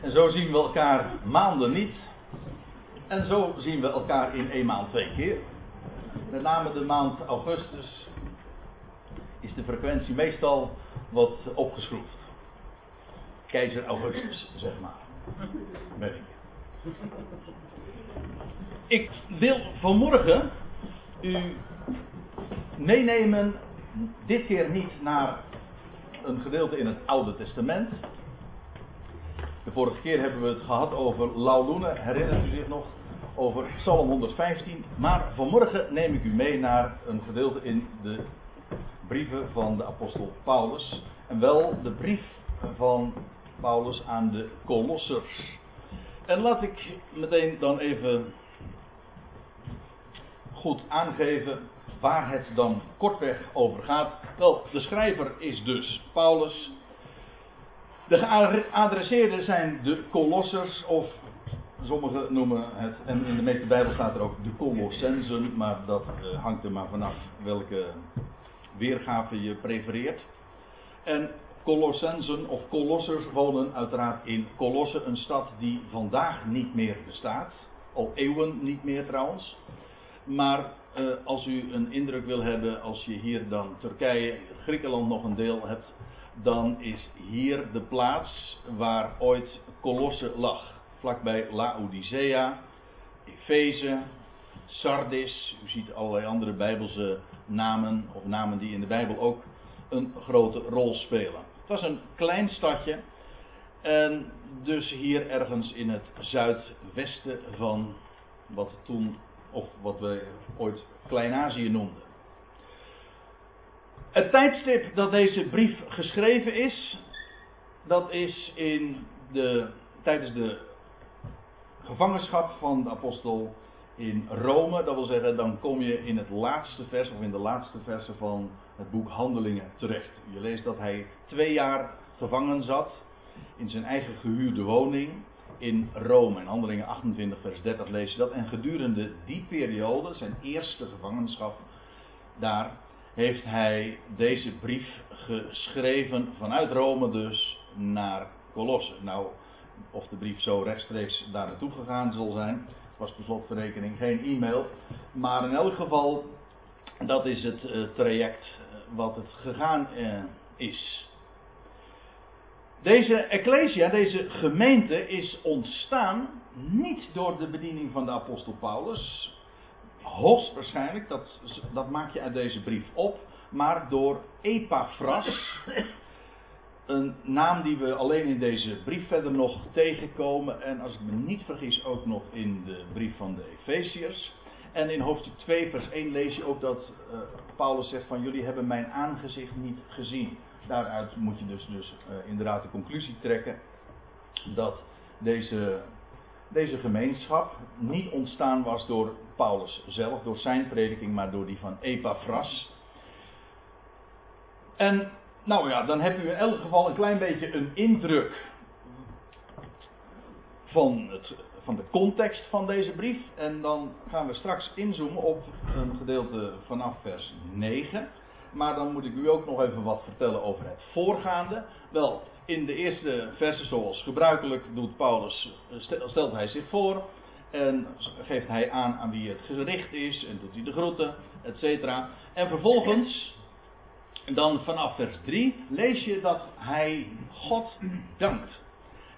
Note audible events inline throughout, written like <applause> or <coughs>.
En zo zien we elkaar maanden niet. En zo zien we elkaar in één maand twee keer. Met name de maand augustus is de frequentie meestal wat opgeschroefd. Keizer Augustus, zeg maar. Ben ik. Ik wil vanmorgen u meenemen, dit keer niet naar een gedeelte in het Oude Testament. De vorige keer hebben we het gehad over Laulunen, herinnert u zich nog? Over Psalm 115. Maar vanmorgen neem ik u mee naar een gedeelte in de brieven van de apostel Paulus. En wel de brief van Paulus aan de Colossers. En laat ik meteen dan even goed aangeven waar het dan kortweg over gaat. Wel, de schrijver is dus Paulus. De geadresseerden zijn de Colossers, of sommigen noemen het, en in de meeste Bijbel staat er ook de Colossensen, maar dat uh, hangt er maar vanaf welke weergave je prefereert. En Colossensen of Colossers wonen uiteraard in Colosse, een stad die vandaag niet meer bestaat. Al eeuwen niet meer trouwens. Maar uh, als u een indruk wil hebben, als je hier dan Turkije, Griekenland nog een deel hebt, dan is hier de plaats waar ooit Colosse lag. Vlakbij Laodicea, Efeze, Sardis. U ziet allerlei andere Bijbelse namen, of namen die in de Bijbel ook een grote rol spelen. Het was een klein stadje. En dus hier ergens in het zuidwesten van wat toen, of wat we ooit Klein-Azië noemden. Het tijdstip dat deze brief geschreven is, dat is in de, tijdens de gevangenschap van de apostel in Rome. Dat wil zeggen, dan kom je in het laatste vers, of in de laatste versen van het boek Handelingen terecht. Je leest dat hij twee jaar gevangen zat in zijn eigen gehuurde woning in Rome. In Handelingen 28, vers 30 lees je dat. En gedurende die periode, zijn eerste gevangenschap, daar heeft hij deze brief geschreven vanuit Rome dus naar Colosse. Nou, of de brief zo rechtstreeks daar naartoe gegaan zal zijn, was per slotverrekening geen e-mail. Maar in elk geval, dat is het uh, traject uh, wat het gegaan uh, is. Deze Ecclesia, deze gemeente, is ontstaan niet door de bediening van de apostel Paulus. Hoogstwaarschijnlijk, dat, dat maak je uit deze brief op. Maar door Epaphras, een naam die we alleen in deze brief verder nog tegenkomen. En als ik me niet vergis ook nog in de brief van de Efeziërs. En in hoofdstuk 2 vers 1 lees je ook dat uh, Paulus zegt van jullie hebben mijn aangezicht niet gezien. Daaruit moet je dus, dus uh, inderdaad de conclusie trekken dat deze, deze gemeenschap niet ontstaan was door Paulus zelf, door zijn prediking, maar door die van Epaphras. En nou ja, dan hebt u in elk geval een klein beetje een indruk van, het, van de context van deze brief. En dan gaan we straks inzoomen op een gedeelte vanaf vers 9. Maar dan moet ik u ook nog even wat vertellen over het voorgaande. Wel, in de eerste versen, zoals gebruikelijk, doet Paulus, stelt hij zich voor. En geeft hij aan aan wie het gericht is. En doet hij de groeten, et cetera. En vervolgens en dan vanaf vers 3 lees je dat hij God dankt.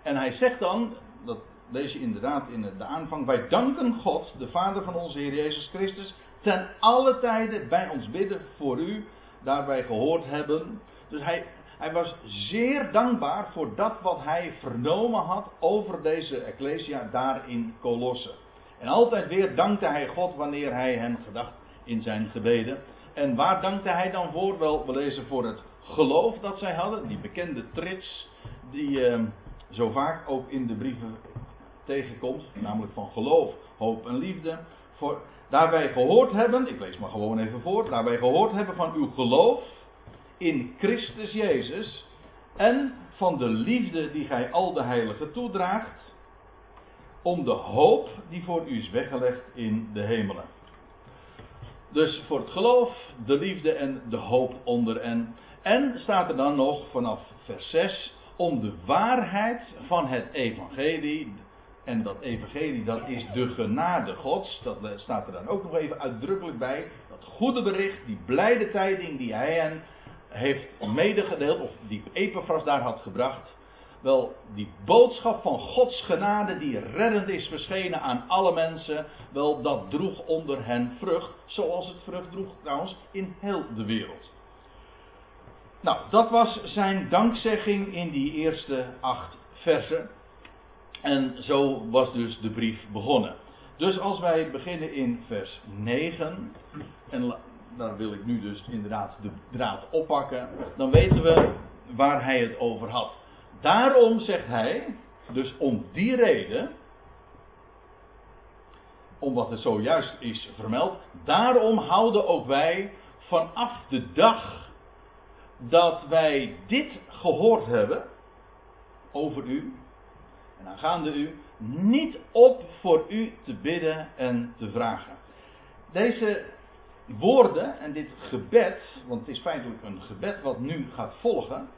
En hij zegt dan, dat lees je inderdaad in de aanvang, wij danken God, de Vader van onze Heer Jezus Christus, ten alle tijden bij ons bidden voor u, daarbij gehoord hebben. Dus hij, hij was zeer dankbaar voor dat wat hij vernomen had over deze Ecclesia daar in Colosse. En altijd weer dankte hij God wanneer hij hen gedacht in zijn gebeden. En waar dankte hij dan voor? Wel, we lezen voor het geloof dat zij hadden, die bekende trits, die eh, zo vaak ook in de brieven tegenkomt, namelijk van geloof, hoop en liefde. Voor, daarbij gehoord hebben, ik lees maar gewoon even voor, daarbij gehoord hebben van uw geloof in Christus Jezus en van de liefde die gij al de heiligen toedraagt, om de hoop die voor u is weggelegd in de hemelen. Dus voor het geloof, de liefde en de hoop onder en. En staat er dan nog vanaf vers 6 om de waarheid van het evangelie. En dat evangelie, dat is de genade gods. Dat staat er dan ook nog even uitdrukkelijk bij. Dat goede bericht, die blijde tijding die hij hen heeft medegedeeld, of die Epaphras daar had gebracht. Wel, die boodschap van Gods genade die reddend is verschenen aan alle mensen, wel, dat droeg onder hen vrucht, zoals het vrucht droeg trouwens in heel de wereld. Nou, dat was zijn dankzegging in die eerste acht versen. En zo was dus de brief begonnen. Dus als wij beginnen in vers 9, en daar wil ik nu dus inderdaad de draad oppakken, dan weten we waar hij het over had. Daarom zegt hij, dus om die reden, omdat het zojuist is vermeld, daarom houden ook wij vanaf de dag dat wij dit gehoord hebben over u, en aangaande u, niet op voor u te bidden en te vragen. Deze woorden en dit gebed, want het is feitelijk een gebed wat nu gaat volgen,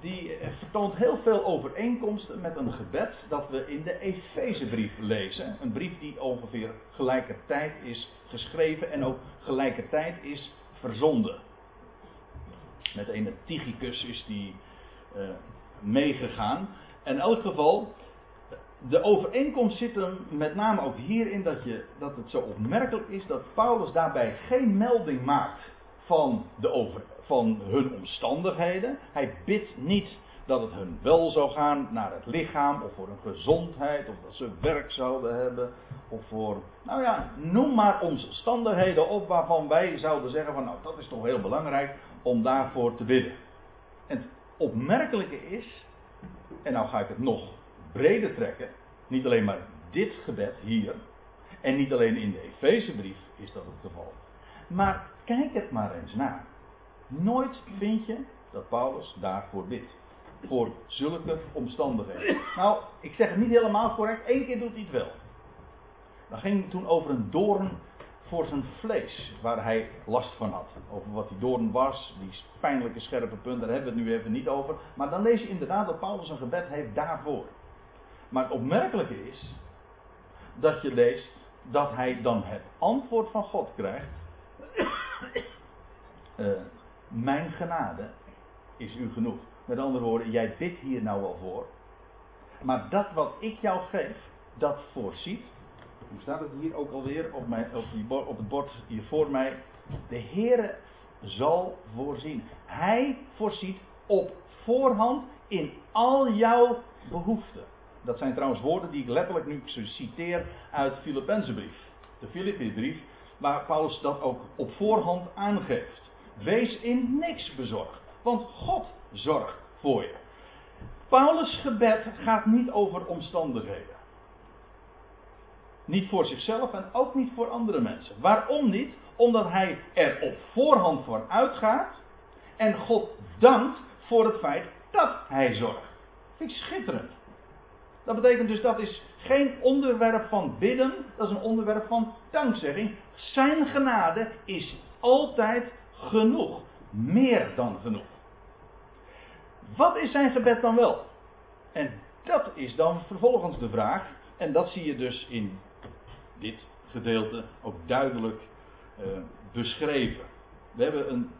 die vertoont heel veel overeenkomsten met een gebed dat we in de Efezebrief lezen. Een brief die ongeveer gelijkertijd is geschreven en ook gelijkertijd is verzonden. Met een Tychicus is die uh, meegegaan. In elk geval, de overeenkomst zit er met name ook hierin dat, je, dat het zo opmerkelijk is dat Paulus daarbij geen melding maakt van, de over, van hun omstandigheden. Hij bidt niet dat het hun wel zou gaan naar het lichaam of voor hun gezondheid of dat ze werk zouden hebben of voor, nou ja, noem maar omstandigheden op waarvan wij zouden zeggen van nou dat is toch heel belangrijk om daarvoor te bidden. En het opmerkelijke is, en nou ga ik het nog breder trekken, niet alleen maar dit gebed hier, en niet alleen in de Efezebrief is dat het geval, maar kijk het maar eens na. Nooit vind je dat Paulus daarvoor bidt. Voor zulke omstandigheden. Nou, ik zeg het niet helemaal correct. Eén keer doet hij het wel. Dat ging toen over een doorn voor zijn vlees, waar hij last van had. Over wat die doorn was, die pijnlijke scherpe punt, daar hebben we het nu even niet over. Maar dan lees je inderdaad dat Paulus een gebed heeft daarvoor. Maar het opmerkelijke is dat je leest dat hij dan het antwoord van God krijgt. Uh, <coughs> mijn genade is u genoeg. Met andere woorden, jij bidt hier nou wel voor. Maar dat wat ik jou geef, dat voorziet. Hoe staat het hier ook alweer op, mijn, op, op het bord hier voor mij? De Heere zal voorzien. Hij voorziet op voorhand in al jouw behoeften. Dat zijn trouwens woorden die ik letterlijk nu citeer uit Filippenzenbrief. De Filippenbrief, waar Paulus dat ook op voorhand aangeeft. Wees in niks bezorgd, want God zorgt voor je. Paulus' gebed gaat niet over omstandigheden. Niet voor zichzelf en ook niet voor andere mensen. Waarom niet? Omdat hij er op voorhand voor uitgaat en God dankt voor het feit dat hij zorgt. Vind ik schitterend. Dat betekent dus dat is geen onderwerp van bidden, dat is een onderwerp van dankzegging. Zijn genade is altijd genoeg. Meer dan genoeg. Wat is zijn gebed dan wel? En dat is dan vervolgens de vraag, en dat zie je dus in dit gedeelte ook duidelijk uh, beschreven. We hebben een,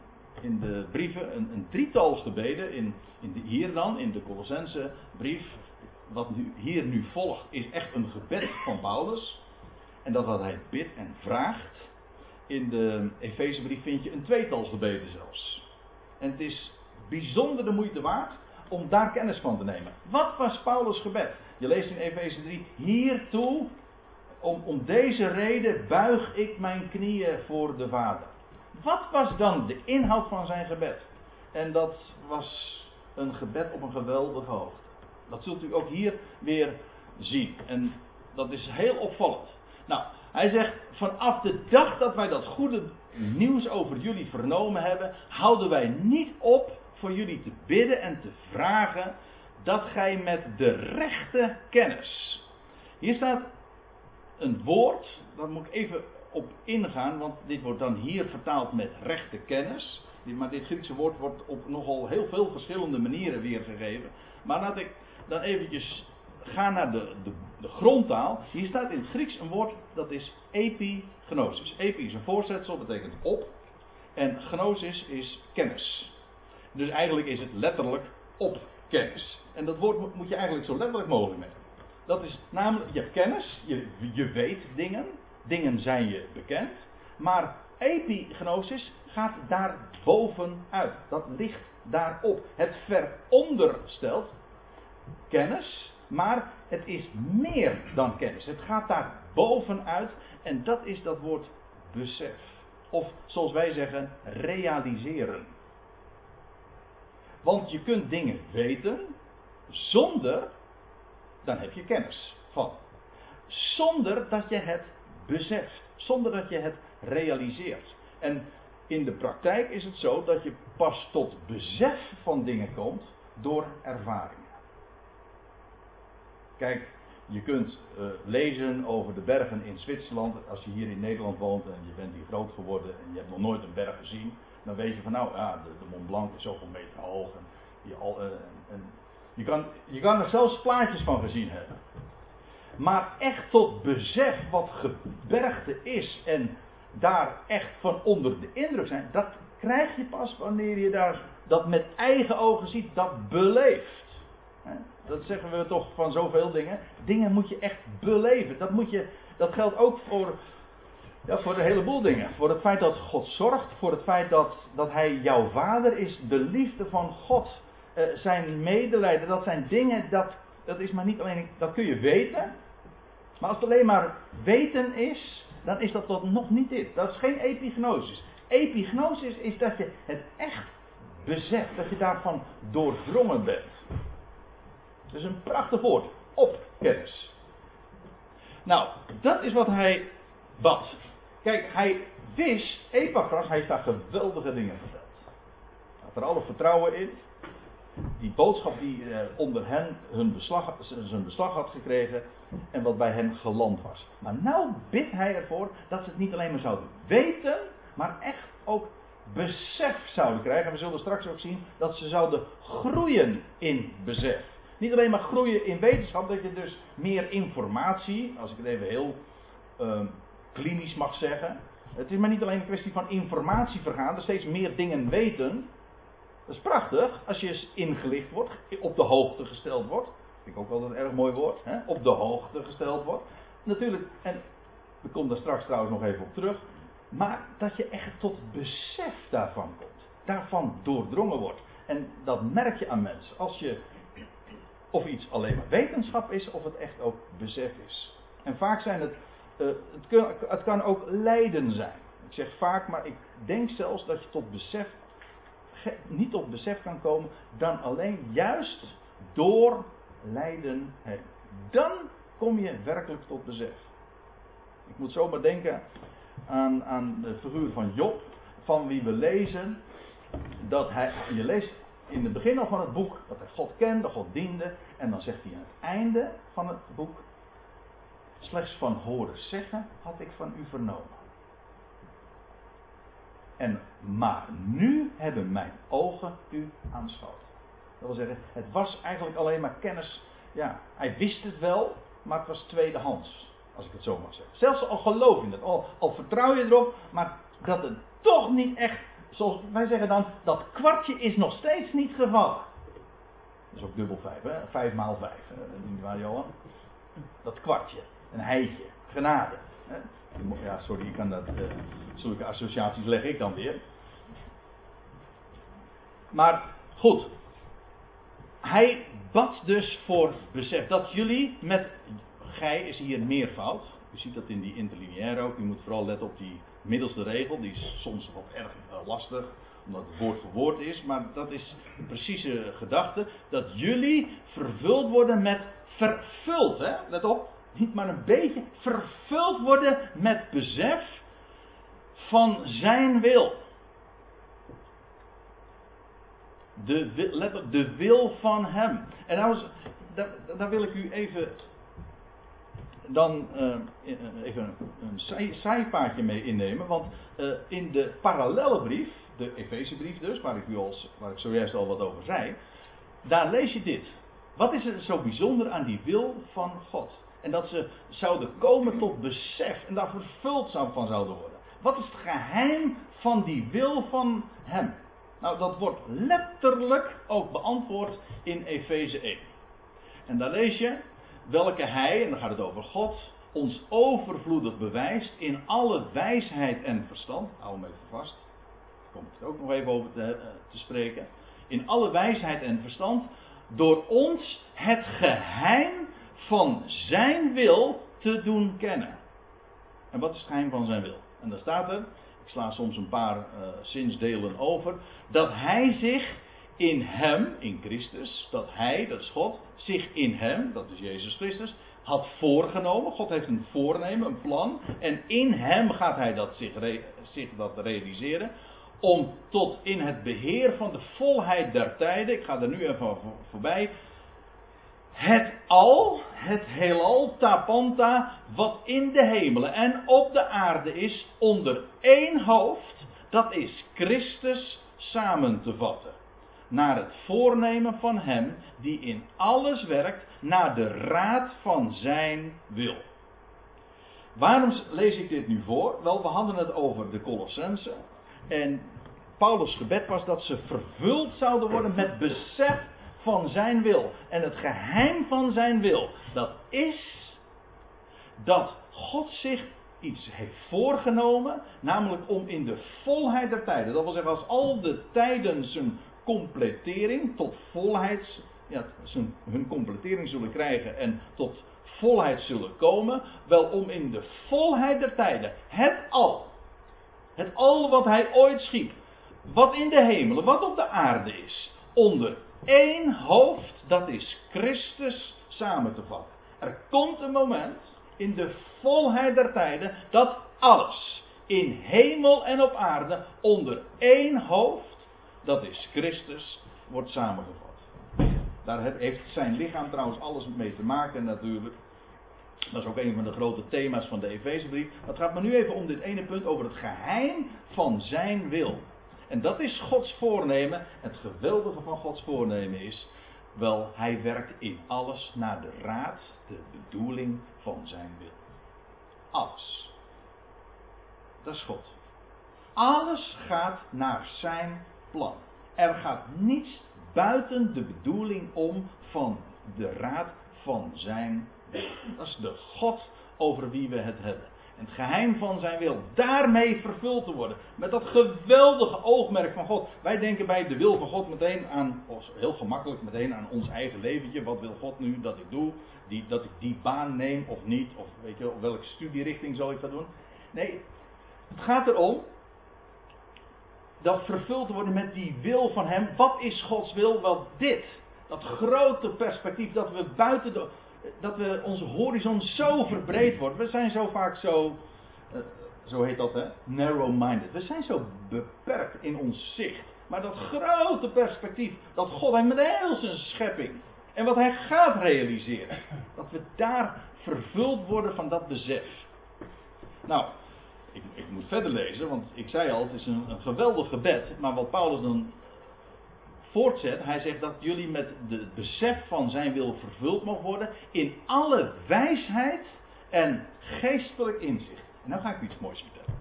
in de brieven een, een drietal gebeden, in, in de, hier dan, in de Colossense brief, wat nu, hier nu volgt, is echt een gebed van Paulus. En dat wat hij bidt en vraagt. In de Efezebrief vind je een tweetal gebeden zelfs. En het is bijzonder de moeite waard om daar kennis van te nemen. Wat was Paulus' gebed? Je leest in Efeze 3: Hiertoe, om, om deze reden buig ik mijn knieën voor de Vader. Wat was dan de inhoud van zijn gebed? En dat was een gebed op een geweldige hoogte. Dat zult u ook hier weer zien. En dat is heel opvallend. Nou, hij zegt: vanaf de dag dat wij dat goede nieuws over jullie vernomen hebben, houden wij niet op voor jullie te bidden en te vragen dat gij met de rechte kennis. Hier staat een woord, daar moet ik even op ingaan, want dit wordt dan hier vertaald met rechte kennis. Maar dit Griekse woord wordt op nogal heel veel verschillende manieren weergegeven. Maar laat ik dan eventjes gaan naar de, de, de grondtaal. Hier staat in het Grieks een woord dat is epignosis. Epi is een voorzetsel, betekent op. En gnosis is kennis. Dus eigenlijk is het letterlijk op kennis. En dat woord moet je eigenlijk zo letterlijk mogelijk nemen. Dat is namelijk, je hebt kennis, je, je weet dingen, dingen zijn je bekend. Maar epignosis gaat daar bovenuit. Dat ligt daarop. Het veronderstelt kennis, maar het is meer dan kennis. Het gaat daar bovenuit en dat is dat woord besef. Of zoals wij zeggen, realiseren. Want je kunt dingen weten zonder, dan heb je kennis van. Zonder dat je het beseft. Zonder dat je het realiseert. En in de praktijk is het zo dat je pas tot besef van dingen komt door ervaringen. Kijk, je kunt uh, lezen over de bergen in Zwitserland. Als je hier in Nederland woont en je bent hier groot geworden en je hebt nog nooit een berg gezien, dan weet je van nou, ja, de, Mont Blanc is zoveel meter hoog. En je, al, uh, en je, kan, je kan er zelfs plaatjes van gezien hebben. Maar echt tot besef wat gebergte is en daar echt van onder de indruk zijn, dat krijg je pas wanneer je daar dat met eigen ogen ziet, dat beleeft. Dat zeggen we toch van zoveel dingen. Dingen moet je echt beleven. Dat, moet je, dat geldt ook voor, ja, voor een heleboel dingen. Voor het feit dat God zorgt. Voor het feit dat, dat Hij jouw vader is. De liefde van God. Eh, zijn medelijden. Dat zijn dingen. Dat, dat is maar niet alleen. Dat kun je weten. Maar als het alleen maar weten is. Dan is dat tot nog niet dit. Dat is geen epignosis. Epignosis is dat je het echt beseft. Dat je daarvan doordrongen bent. Dus een prachtig woord. Op kennis. Nou, dat is wat hij bad. Kijk, hij wist, hij heeft daar geweldige dingen verteld. Hij had er alle vertrouwen in. Die boodschap die eh, onder hen hun beslag, zijn beslag had gekregen en wat bij hen geland was. Maar nou bidt hij ervoor dat ze het niet alleen maar zouden weten, maar echt ook besef zouden krijgen. En we zullen straks ook zien dat ze zouden groeien in besef. Niet alleen maar groeien in wetenschap, dat je dus meer informatie, als ik het even heel uh, klinisch mag zeggen. Het is maar niet alleen een kwestie van informatie vergaan, er steeds meer dingen weten. Dat is prachtig, als je ingelicht wordt, op de hoogte gesteld wordt. Vind ik ook wel een erg mooi woord, hè? op de hoogte gesteld wordt. Natuurlijk, en we komen daar straks trouwens nog even op terug. Maar dat je echt tot besef daarvan komt. Daarvan doordrongen wordt. En dat merk je aan mensen. Als je of iets alleen maar wetenschap is, of het echt ook besef is. En vaak zijn het, uh, het, het kan ook lijden zijn. Ik zeg vaak, maar ik denk zelfs dat je tot besef, niet tot besef kan komen, dan alleen juist door lijden. Dan kom je werkelijk tot besef. Ik moet zomaar denken aan, aan de figuur van Job, van wie we lezen dat hij, je leest in het begin al van het boek dat hij God kende, God diende. En dan zegt hij aan het einde van het boek: Slechts van horen zeggen had ik van u vernomen. En maar nu hebben mijn ogen u aanschouwd. Dat wil zeggen, het was eigenlijk alleen maar kennis. Ja, hij wist het wel, maar het was tweedehands. Als ik het zo mag zeggen. Zelfs al geloof je het, al, al vertrouw je erop, maar dat het toch niet echt wij zeggen dan, dat kwartje is nog steeds niet gevallen. Dat is ook dubbel vijf, hè? Vijf maal vijf. Niet waar, Johan? Dat kwartje. Een heitje. Genade. Ja, sorry, ik kan dat. Uh, zulke associaties leg ik dan weer. Maar goed. Hij bad dus voor besef dat jullie met. Gij is hier meervoud. U ziet dat in die interlineair ook. U moet vooral letten op die middelste regel. Die is soms wat erg uh, lastig, omdat het woord voor woord is. Maar dat is de precieze gedachte. Dat jullie vervuld worden met vervuld. Hè? Let op, niet maar een beetje. Vervuld worden met besef van zijn wil. De, let op, de wil van hem. En nou, daar wil ik u even dan uh, even een zijpaadje mee innemen. Want in de parallelle brief, de Efezebrief dus, waar ik, waar ik zojuist al wat over zei. Daar lees je dit. Wat is er zo bijzonder aan die wil van God? En dat ze zouden komen tot besef en daar vervuld van zouden worden. Wat is het geheim van die wil van Hem? Nou, dat wordt letterlijk ook beantwoord in Efeze 1. En daar lees je welke Hij, en dan gaat het over God, ons overvloedig bewijst in alle wijsheid en verstand. Hou hem even vast. Daar kom ik ook nog even over te, eh, te spreken. In alle wijsheid en verstand. Door ons het geheim van zijn wil te doen kennen. En wat is het geheim van zijn wil? En daar staat er, ik sla soms een paar uh, zinsdelen over, dat hij zich in hem, in Christus, dat hij, dat is God, zich in hem, dat is Jezus Christus, had voorgenomen. God heeft een voornemen, een plan. En in hem gaat hij dat zich, zich dat realiseren. Om tot in het beheer van de volheid der tijden, ik ga er nu even voorbij, het al, het heelal, tapanta, wat in de hemelen en op de aarde is, onder één hoofd, dat is Christus samen te vatten. Naar het voornemen van Hem die in alles werkt, naar de raad van Zijn wil. Waarom lees ik dit nu voor? Wel, we hadden het over de Colossense. En Paulus' gebed was dat ze vervuld zouden worden met besef van zijn wil. En het geheim van zijn wil, dat is dat God zich iets heeft voorgenomen, namelijk om in de volheid der tijden, dat wil zeggen als al de tijden zijn completering tot volheid, ja, hun completering zullen krijgen en tot volheid zullen komen, wel om in de volheid der tijden, het al, het al wat hij ooit schiep, wat in de hemelen, wat op de aarde is, onder één hoofd, dat is Christus, samen te vatten. Er komt een moment in de volheid der tijden dat alles in hemel en op aarde onder één hoofd, dat is Christus, wordt samengevat. Daar heeft zijn lichaam trouwens alles mee te maken natuurlijk. Dat is ook een van de grote thema's van de Efezebrief. Het gaat me nu even om dit ene punt over het geheim van zijn wil. En dat is Gods voornemen. Het geweldige van Gods voornemen is, wel, hij werkt in alles naar de raad, de bedoeling van zijn wil. Alles. Dat is God. Alles gaat naar zijn Er gaat niets buiten de bedoeling om van de raad van zijn wil. Dat is de God over wie we het hebben. En het geheim van zijn wil, daarmee vervuld te worden. Met dat geweldige oogmerk van God. Wij denken bij de wil van God meteen aan, heel gemakkelijk meteen aan ons eigen leventje. Wat wil God nu dat ik doe? Die, dat ik die baan neem of niet? Of weet je, welke studierichting zal ik dat doen? Nee, het gaat erom dat vervuld worden met die wil van Hem. Wat is Gods wil? Wel dit. Dat grote perspectief dat we buiten de dat we onze horizon zo verbreed wordt. We zijn zo vaak zo, uh, zo heet dat hè, narrow-minded. We zijn zo beperkt in ons zicht. Maar dat grote perspectief, dat God heeft met heel zijn schepping. En wat hij gaat realiseren. Dat we daar vervuld worden van dat besef. Nou, ik, moet verder lezen, want ik zei al, het is een, een geweldig gebed. Maar wat Paulus dan voortzet. Hij zegt dat jullie met het besef van zijn wil vervuld mogen worden. In alle wijsheid en geestelijk inzicht. En nou ga ik iets moois vertellen.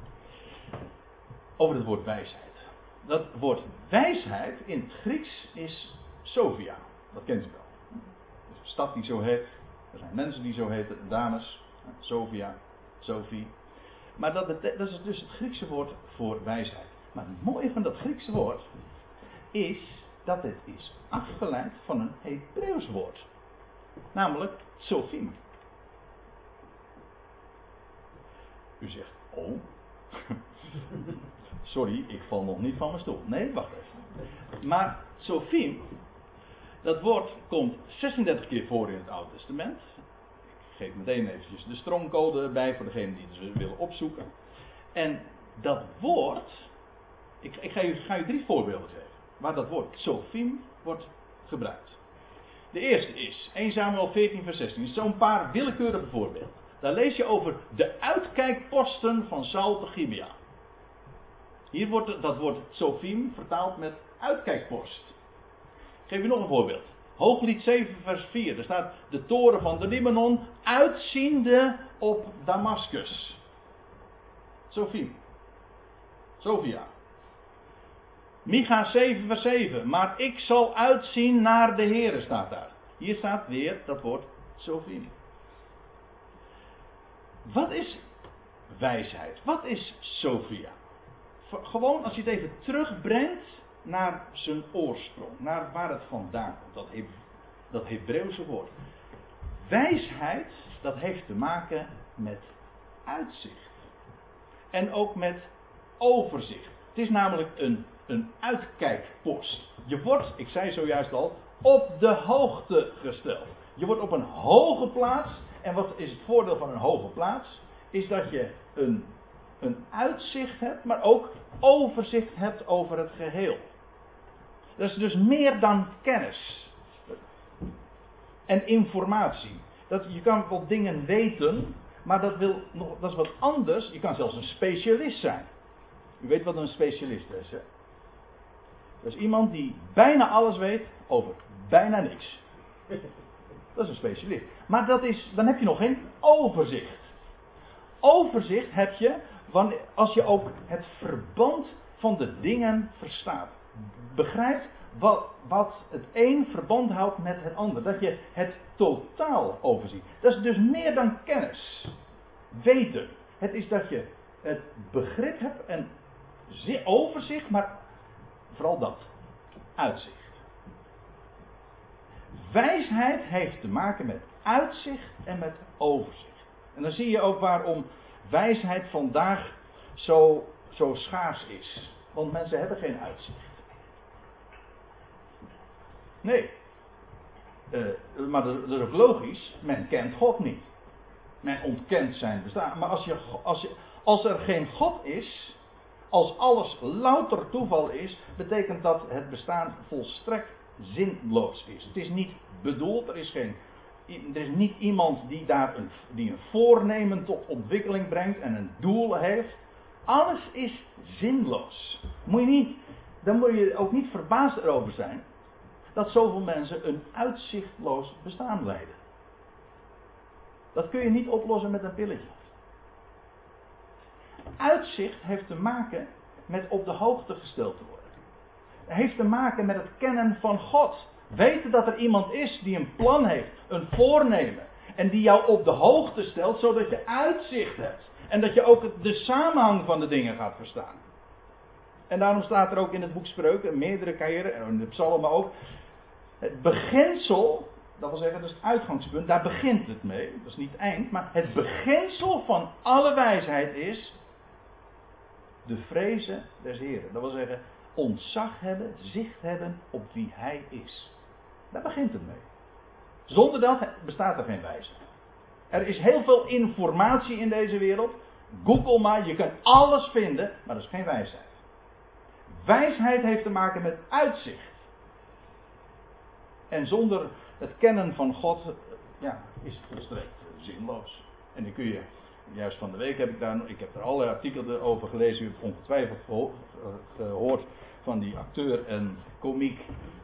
Over het woord wijsheid. Dat woord wijsheid in het Grieks is Sophia. Dat kent u wel. Dus een stad die zo heet. Er zijn mensen die zo heten, dames. Sophia, Sophie. Maar dat, dat is dus het Griekse woord voor wijsheid. Maar het mooie van dat Griekse woord is dat het is afgeleid van een Hebreeuws woord. Namelijk Sofim. U zegt, oh. <laughs> Sorry, ik val nog niet van mijn stoel. Nee, wacht even. Maar Sofim, dat woord komt 36 keer voor in het Oude Testament. Geef meteen eventjes de stroomcode erbij voor degenen die het willen opzoeken. En dat woord, ik, ik ga, u drie voorbeelden geven waar dat woord Sofim wordt gebruikt. De eerste is 1 Samuel 14 vers 16. Zo'n paar willekeurige voorbeelden. Daar lees je over de uitkijkposten van Saul te Gibea. Hier wordt dat woord Sofim vertaald met uitkijkpost. Ik geef u nog een voorbeeld. Hooglied 7, vers 4. Er staat de toren van de Libanon uitziende op Damascus. Sophie. Sophia. Micha 7, vers 7. Maar ik zal uitzien naar de Heer, staat daar. Hier staat weer dat woord Sophie. Wat is wijsheid? Wat is Sophia? Gewoon als je het even terugbrengt naar zijn oorsprong, naar waar het vandaan komt, dat, He dat Hebreeuwse woord. Wijsheid, dat heeft te maken met uitzicht. En ook met overzicht. Het is namelijk een, een uitkijkpost. Je wordt, ik zei zojuist al, op de hoogte gesteld. Je wordt op een hoge plaats. En wat is het voordeel van een hoge plaats? Is dat je een, een uitzicht hebt, maar ook overzicht hebt over het geheel. Dat is dus meer dan kennis. En informatie. Dat, je kan wel dingen weten, maar dat, wil dat is wat anders. Je kan zelfs een specialist zijn. U weet wat een specialist is, hè? Dat is iemand die bijna alles weet over bijna niks. Dat is een specialist. Maar dat is, dan heb je nog geen overzicht. Overzicht heb je als je ook het verband van de dingen verstaat begrijpt wat, wat het een verband houdt met het ander. Dat je het totaal overziet. Dat is dus meer dan kennis. Weten. Het is dat je het begrip hebt en overzicht, maar vooral dat. Uitzicht. Wijsheid heeft te maken met uitzicht en met overzicht. En dan zie je ook waarom wijsheid vandaag zo, zo schaars is. Want mensen hebben geen uitzicht. Nee. Uh, maar dat, is logisch. Men kent God niet. Men ontkent zijn bestaan. Maar als, je, als, als er geen God is, als alles louter toeval is, betekent dat het bestaan volstrekt zinloos is. Het is niet bedoeld, er is, geen, er is niet iemand die daar een, die een voornemen tot ontwikkeling brengt en een doel heeft. Alles is zinloos. Moet je niet, dan moet je ook niet verbaasd erover zijn dat zoveel mensen een uitzichtloos bestaan leiden. Dat kun je niet oplossen met een pilletje. Uitzicht heeft te maken met op de hoogte gesteld te worden. Het heeft te maken met het kennen van God. Weten dat er iemand is die een plan heeft, een voornemen. En die jou op de hoogte stelt, zodat je uitzicht hebt. En dat je ook de samenhang van de dingen gaat verstaan. En daarom staat er ook in het boek Spreuken, meerdere keren, en in de psalmen ook, het beginsel, dat wil zeggen, dat is het uitgangspunt, daar begint het mee. Dat is niet het eind, maar het beginsel van alle wijsheid is de vrezen des Heren. Dat wil zeggen, ontzag hebben, zicht hebben op wie Hij is. Daar begint het mee. Zonder dat bestaat er geen wijsheid. Er is heel veel informatie in deze wereld. Google maar, je kunt alles vinden, maar dat is geen wijsheid. Wijsheid heeft te maken met uitzicht. En zonder het kennen van God ja, is het volstrekt zinloos. En dan kun je, juist van de week heb ik daar, ik heb er allerlei artikelen over gelezen, u hebt ongetwijfeld gehoord van die acteur en komiek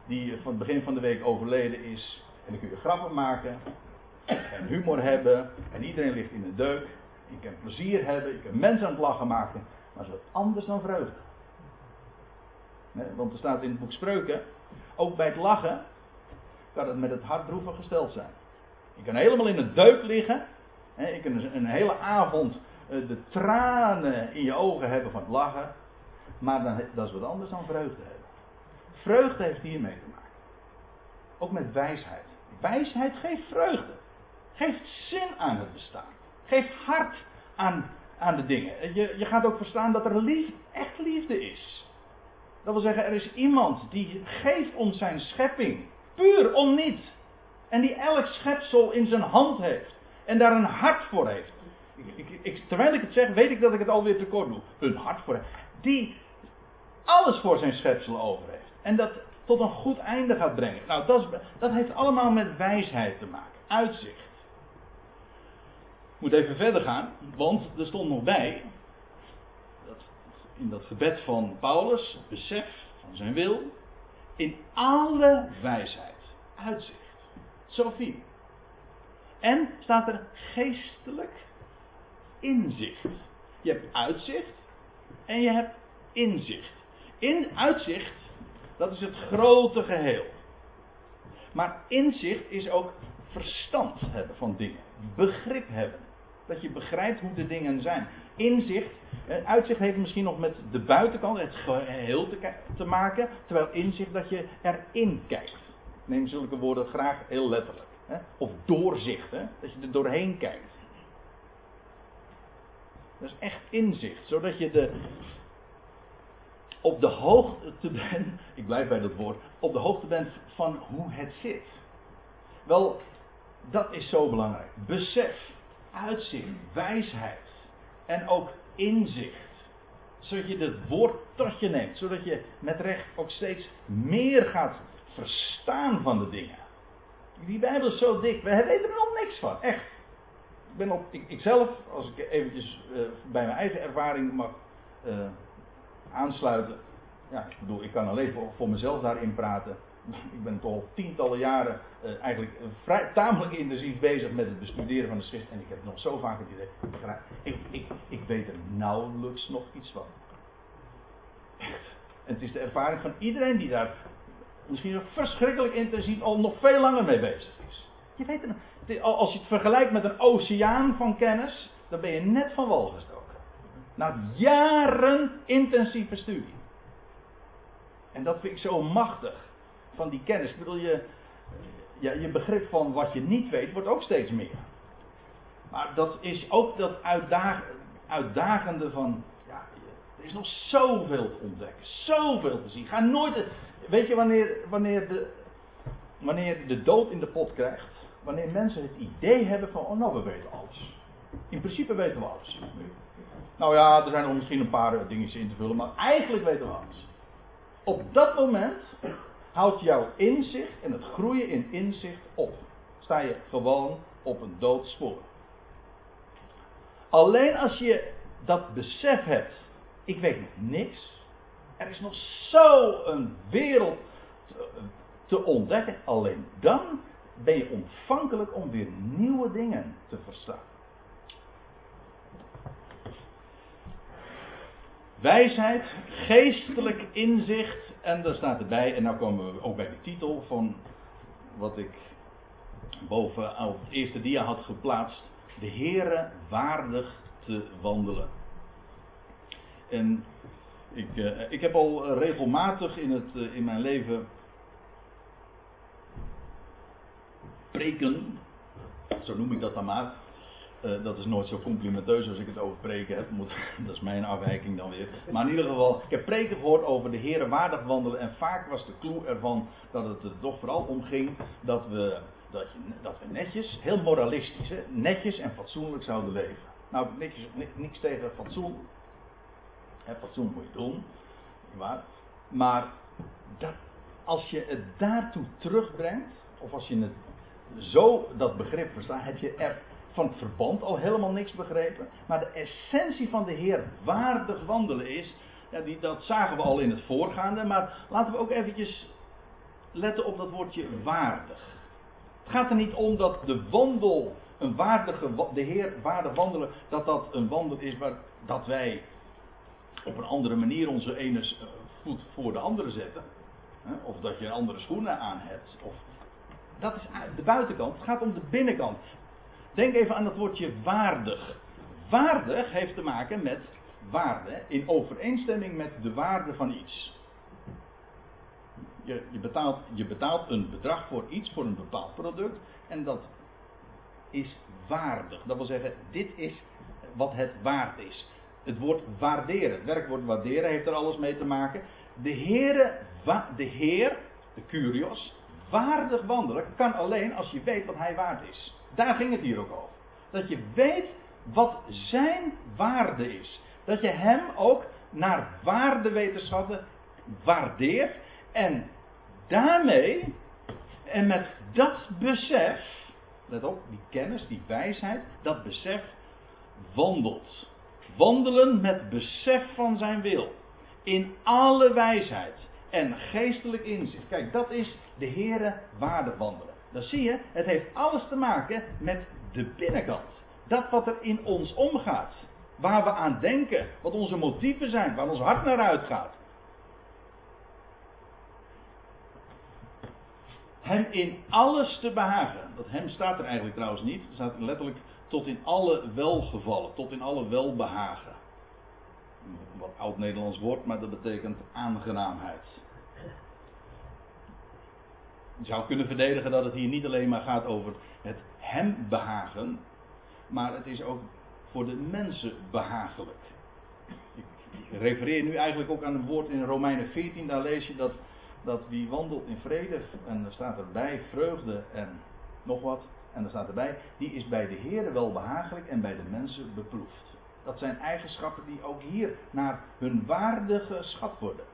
die van het begin van de week overleden is. En dan kun je grappen maken en humor hebben en iedereen ligt in de deuk. Je kan plezier hebben, je kan mensen aan het lachen maken, maar zo anders dan vreugde. want er staat in het boek Spreuken, ook bij het lachen, kan het met het hart droevig gesteld zijn. Je kan helemaal in het deuk liggen. Hè, je kan een hele avond eh, de tranen in je ogen hebben van het lachen. Maar dan, dat is wat anders dan vreugde hebben. Vreugde heeft hiermee te maken. Ook met wijsheid. Wijsheid geeft vreugde. Geeft zin aan het bestaan. Geeft hart aan, aan de dingen. Je, je gaat ook verstaan dat er liefde, echt liefde is. Dat wil zeggen, er is iemand die geeft om zijn schepping Puur om niet. En die elk schepsel in zijn hand heeft. En daar een hart voor heeft. Ik, ik, terwijl ik het zeg, weet ik dat ik het alweer tekort doe. Een hart voor heeft. Die alles voor zijn schepsel over heeft. En dat tot een goed einde gaat brengen. Nou, dat, is, dat heeft allemaal met wijsheid te maken. Uitzicht. Ik moet even verder gaan, want er stond nog bij. Dat, in dat gebed van Paulus, besef van zijn wil in alle wijsheid. uitzicht. Sophie. En staat er geestelijk inzicht. Je hebt uitzicht en je hebt inzicht. In uitzicht, dat is het grote geheel. Maar inzicht is ook verstand hebben van dingen. Begrip hebben. Dat je begrijpt hoe de dingen zijn. Inzicht, uitzicht heeft misschien nog met de buitenkant, het geheel te, te maken. Terwijl inzicht dat je erin kijkt. Ik neem zulke woorden graag heel letterlijk. Hè? Of doorzicht, hè? dat je er doorheen kijkt. Dat is echt inzicht, zodat je de, op de hoogte bent, <laughs> ik blijf bij dat woord, op de hoogte bent van hoe het zit. Wel, dat is zo belangrijk. Besef, uitzicht, wijsheid en ook inzicht. Zodat je het woord tot je neemt, zodat je met recht ook steeds meer gaat verstaan van de dingen. Die Bijbel is zo dik, we weten er nog niks van, echt. Ik ben op, ik, ikzelf, als ik eventjes uh, bij mijn eigen ervaring mag uh, aansluiten. Ja, ik bedoel, ik kan alleen voor mezelf daarin praten. Ik ben al tientallen jaren uh, eigenlijk vrij, tamelijk intensief bezig met het bestuderen van de schrift. En ik heb nog zo vaak het idee, ik, ik, ik weet er nauwelijks nog iets van. Echt. En het is de ervaring van iedereen die daar misschien verschrikkelijk intensief al nog veel langer mee bezig is. Je weet het, als je het vergelijkt met een oceaan van kennis, dan ben je net van wal gestoken. Na jaren intensieve studie. En dat vind ik zo machtig van die kennis. Bedoel, je, ja, je begrip van wat je niet weet wordt ook steeds meer. Maar dat is ook dat uitdag, uitdagende van. Ja, er is nog zoveel te ontdekken, zoveel te zien. Ga nooit. Weet je wanneer, wanneer, de, wanneer de dood in de pot krijgt? Wanneer mensen het idee hebben van: oh, nou, we weten alles. In principe weten we alles. Nou ja, er zijn nog misschien een paar dingetjes in te vullen, maar eigenlijk weten we alles. Op dat moment houdt jouw inzicht en het groeien in inzicht op. Sta je gewoon op een doodspoor. Alleen als je dat besef hebt, ik weet nog niks. Er is nog zo'n wereld te, te ontdekken. Alleen dan ben je ontvankelijk om weer nieuwe dingen te verstaan. Wijsheid, geestelijk inzicht. En daar staat erbij, en nou komen we ook bij de titel van wat ik boven op het eerste dia had geplaatst. De Heere waardig te wandelen. En ik, uh, ik heb al regelmatig in, het, uh, in mijn leven preken, zo noem ik dat dan maar, uh, dat is nooit zo complimenteus als ik het over preken heb. Moet, <laughs> dat is mijn afwijking dan weer. Maar in ieder geval, ik heb preken gehoord over de Heeren waardig wandelen. En vaak was de clue ervan dat het er toch vooral om ging dat we, dat, dat we netjes, heel moralistisch, netjes en fatsoenlijk zouden leven. Nou, netjes, niks tegen fatsoen. Hè, fatsoen moet je doen. Maar, maar dat, als je het daartoe terugbrengt, of als je het zo dat begrip verstaat, heb je er van het verband al helemaal niks begrepen. Maar de essentie van de Heer waardig wandelen is. Ja, die, dat zagen we al in het voorgaande. Maar laten we ook eventjes letten op dat woordje waardig. Het gaat er niet om dat de wandel, een waardige, de Heer waardig wandelen, dat dat een wandel is waar dat wij op een andere manier onze ene eh, voet voor de andere zetten. Of dat je andere schoenen aan hebt. Of, dat is de buitenkant. Het gaat om de binnenkant. Denk even aan dat woordje waardig. Waardig heeft te maken met waarde, in overeenstemming met de waarde van iets. Je, je, betaalt, je betaalt een bedrag voor iets, voor een bepaald product, en dat is waardig. Dat wil zeggen, dit is wat het waard is. Het woord waarderen, het werkwoord waarderen heeft er alles mee te maken. De, Heere, de Heer, de Curios, waardig wandelen kan alleen als je weet wat hij waard is. Daar ging het hier ook over. Dat je weet wat zijn waarde is. Dat je hem ook naar waarde weet te schatten, waardeert. En daarmee, en met dat besef, let op, die kennis, die wijsheid, dat besef wandelt. Wandelen met besef van zijn wil. In alle wijsheid. en geestelijk inzicht. Kijk, dat is de Heere waarde wandelen. Dan zie je, het heeft alles te maken met de binnenkant. Dat wat er in ons omgaat. Waar we aan denken, wat onze motieven zijn, waar ons hart naar uitgaat. Hem in alles te behagen. Dat hem staat er eigenlijk trouwens niet. Er staat letterlijk tot in alle welgevallen, tot in alle welbehagen. Wat oud-Nederlands woord, maar dat betekent aangenaamheid. Zou kunnen verdedigen dat het hier niet alleen maar gaat over het hem behagen, maar het is ook voor de mensen behagelijk. Ik, refereer nu eigenlijk ook aan het woord in Romeinen 14, daar lees je dat, dat wie wandelt in vrede, en er staat erbij vreugde en nog wat, en er staat erbij, die is bij de Heer wel behagelijk en bij de mensen beproefd. Dat zijn eigenschappen die ook hier naar hun waarde geschat worden.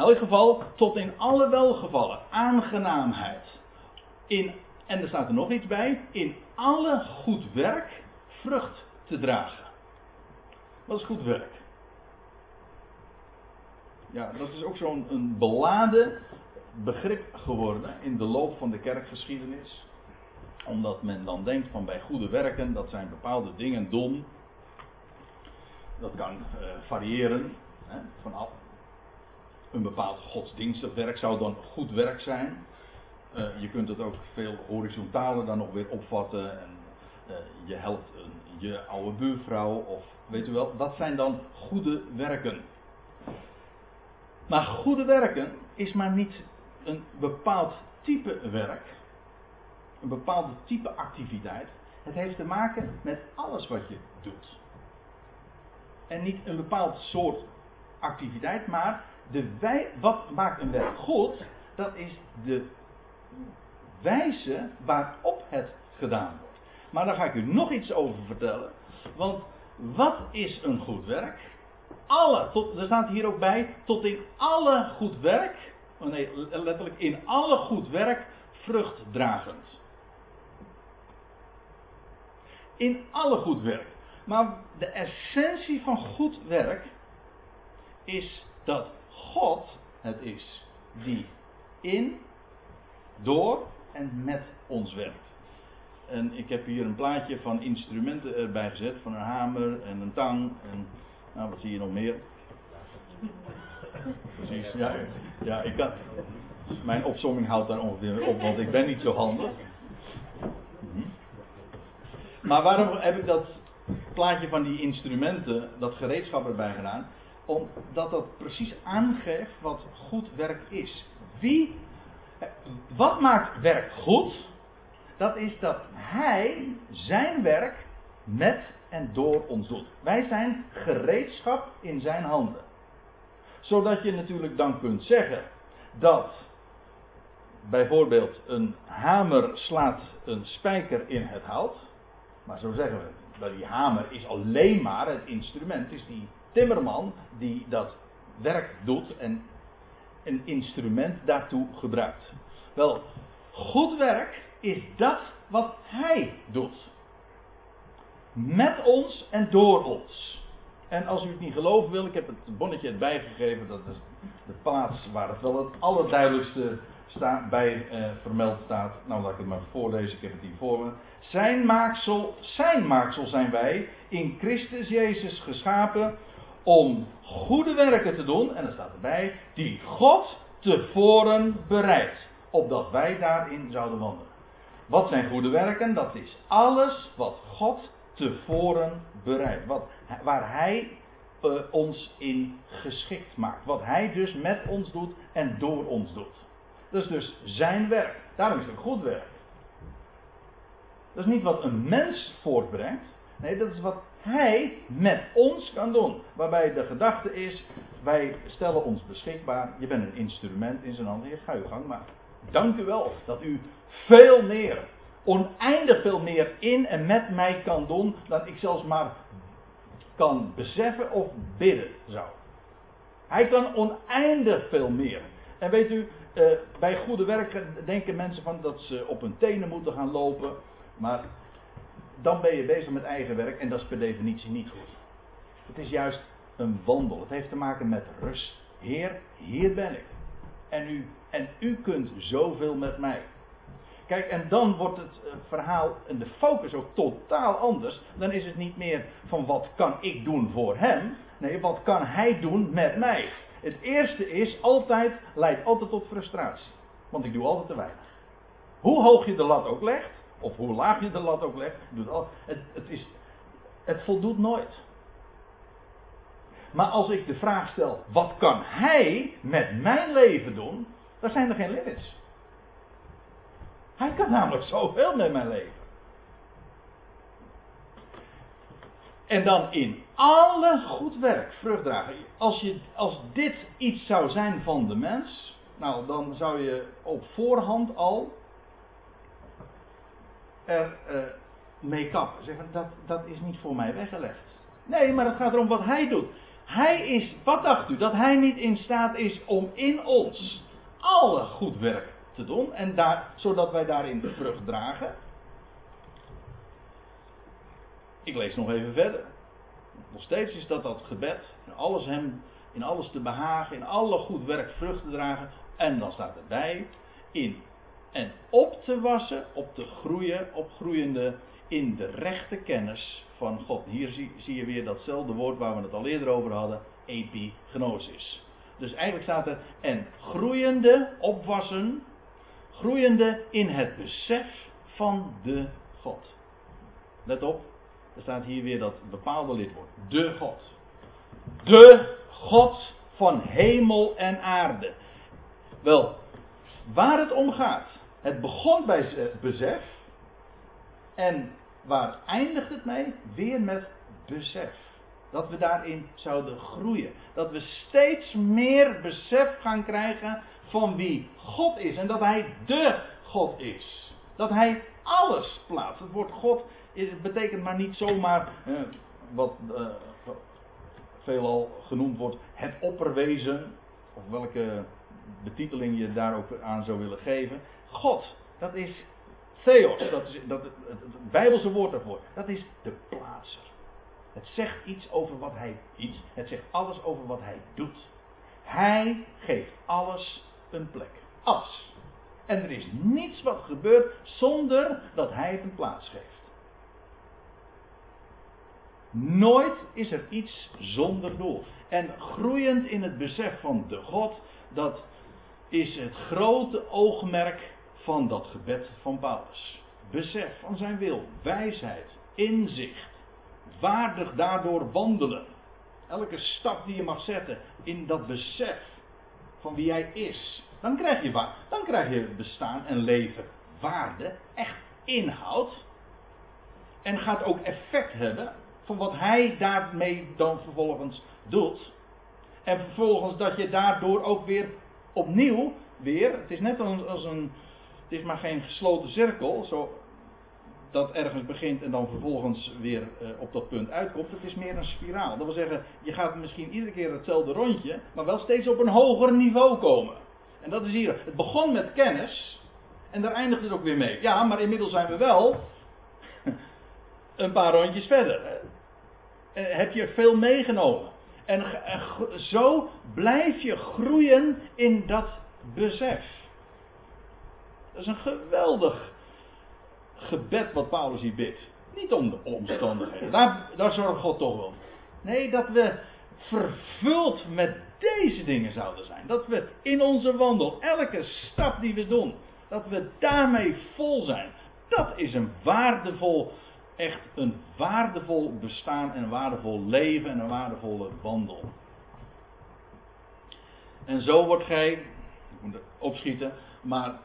Elk geval, tot in alle welgevallen, aangenaamheid. In, en er staat er nog iets bij, in alle goed werk vrucht te dragen. Wat is goed werk? Ja, dat is ook zo'n beladen begrip geworden in de loop van de kerkgeschiedenis. Omdat men dan denkt van bij goede werken, dat zijn bepaalde dingen doen. Dat kan uh, variëren. Hè, vanaf een bepaald godsdienstig werk zou dan goed werk zijn. Uh, je kunt het ook veel horizontaler dan nog weer opvatten. En uh, je helpt een, je oude buurvrouw of weet u wel, dat zijn dan goede werken. Maar goede werken is maar niet een bepaald type werk, een bepaalde type activiteit. Het heeft te maken met alles wat je doet. En niet een bepaald soort activiteit, maar de wij, wat maakt een werk goed? Dat is de wijze waarop het gedaan wordt. Maar daar ga ik u nog iets over vertellen. Want wat is een goed werk? Alle, er staat hier ook bij, tot in alle goed werk, oh nee, letterlijk in alle goed werk vruchtdragend. In alle goed werk. Maar de essentie van goed werk is dat God het is die in, door en met ons werkt. En ik heb hier een plaatje van instrumenten erbij gezet. Van een hamer en een tang. En nou, wat zie je nog meer? <laughs> Precies, ja. Ja, ik kan. Mijn opzomming houdt daar ongeveer op, want ik ben niet zo handig. Mhm. Maar waarom heb ik dat plaatje van die instrumenten, dat gereedschap erbij gedaan? Omdat dat precies aangeeft wat goed werk is. Wie, wat maakt werk goed? dat is dat Hij zijn werk met en door ons doet. Wij zijn gereedschap in zijn handen. Zodat je natuurlijk dan kunt zeggen dat bijvoorbeeld een hamer slaat een spijker in het hout. Maar zo zeggen we, dat die hamer is alleen maar het instrument, is die timmerman die dat werk doet en een instrument daartoe gebruikt. Wel, goed werk is dat wat Hij doet. Met ons en door ons. En als u het niet geloven wil, ik heb het bonnetje erbij gegeven. Dat is de plaats waar het wel het allerduidelijkste bij eh, vermeld staat. Nou, laat ik het maar voorlezen. Ik heb het hier voor me. Zijn maaksel, zijn maaksel zijn wij in Christus Jezus geschapen om goede werken te doen. En er staat erbij, die God tevoren bereidt. Opdat wij daarin zouden wandelen. Wat zijn goede werken? Dat is alles wat God tevoren bereidt. Wat, waar Hij uh, ons in geschikt maakt. Wat Hij dus met ons doet en door ons doet. Dat is dus zijn werk. Daarom is het ook goed werk. Dat is niet wat een mens voortbrengt. Nee, dat is wat Hij met ons kan doen. Waarbij de gedachte is: wij stellen ons beschikbaar. Je bent een instrument in zijn handen. Ga je gang maar. Dank u wel dat u veel meer, oneindig veel meer in en met mij kan doen dan ik zelfs maar kan beseffen of bidden zou. Hij kan oneindig veel meer. En weet u, eh, bij goede werk denken mensen van dat ze op hun tenen moeten gaan lopen. Maar dan ben je bezig met eigen werk en dat is per definitie niet goed. Het is juist een wandel. Het heeft te maken met rust Heer, hier ben ik. En u, en u kunt zoveel met mij. Kijk, en dan wordt het eh, verhaal en de focus ook totaal anders. Dan is het niet meer van wat kan ik doen voor hem. Nee, wat kan hij doen met mij. Het eerste is altijd, leidt altijd tot frustratie. Want ik doe altijd te weinig. Hoe hoog je de lat ook legt, of hoe laag je de lat ook legt, doet het, het, is, het voldoet nooit. Maar als ik de vraag stel, wat kan hij met mijn leven doen? Dan zijn er geen limits. Hij kan namelijk zoveel met mijn leven. En dan in alle goed werk vrucht dragen. Als, je, als dit iets zou zijn van de mens, nou dan zou je op voorhand al er uh, mee kappen. Zeggen dat, dat is niet voor mij weggelegd. Nee, maar het gaat erom wat hij doet. Hij is, wat dacht u, dat hij niet in staat is om in ons alle goed werk te doen, en daar, zodat wij daarin vrucht dragen. Ik lees nog even verder. Nog steeds is dat dat gebed. In alles hem, in alles te behagen, in alle goed werk vrucht te dragen. En dan staat erbij, in en op te wassen, op te groeien, opgroeiende in de rechte kennis van God. Hier zie, zie je weer datzelfde woord waar we het al eerder over hadden, epignosis. Dus eigenlijk staat er, en groeiende, opwassen, groeiende in het besef van de God. Let op, er staat hier weer dat bepaalde lidwoord. De God. De God van hemel en aarde. Wel, waar het om gaat. Het begon bij besef. En waar eindigt het mee? Weer met besef. Dat we daarin zouden groeien. Dat we steeds meer besef gaan krijgen van wie God is. En dat Hij de God is. Dat Hij alles plaatst. Het woord God is, betekent maar niet zomaar eh, wat eh, veelal genoemd wordt het opperwezen. Of welke betiteling je daar ook aan zou willen geven. God, dat is Theos, dat is dat, het, Bijbelse woord daarvoor. Dat is de plaatser. Het zegt iets over wat hij iets. Het zegt alles over wat hij doet. Hij geeft alles een plek. Alles. En er is niets wat gebeurt zonder dat hij het een plaats geeft. Nooit is er iets zonder doel. En groeiend in het besef van de God, dat is het grote oogmerk van dat gebed van Paulus. Besef van zijn wil, wijsheid, inzicht, waardig daardoor wandelen. Elke stap die je mag zetten in dat besef van wie hij is. Dan krijg je, dan krijg je bestaan en leven waarde, echt inhoud. En gaat ook effect hebben van wat hij daarmee dan vervolgens doet. En vervolgens dat je daardoor ook weer opnieuw weer, het is net als een, het is maar geen gesloten cirkel, zo, dat ergens begint en dan vervolgens weer uh, op dat punt uitkomt. Het is meer een spiraal. Dat wil zeggen, je gaat misschien iedere keer hetzelfde rondje, maar wel steeds op een hoger niveau komen. En dat is hier. Het begon met kennis en daar eindigt het ook weer mee. Ja, maar inmiddels zijn we wel <laughs> een paar rondjes verder. Uh, heb je veel meegenomen. En zo blijf je groeien in dat besef. Dat is een geweldig gebed wat Paulus hier bidt. Niet om de omstandigheden. Daar, daar zorgt God toch wel. Nee, dat we vervuld met deze dingen zouden zijn. Dat we in onze wandel, elke stap die we doen, dat we daarmee vol zijn. Dat is een waardevol, echt een waardevol bestaan en een waardevol leven en een waardevolle wandel. En zo wordt gij, ik moet opschieten, maar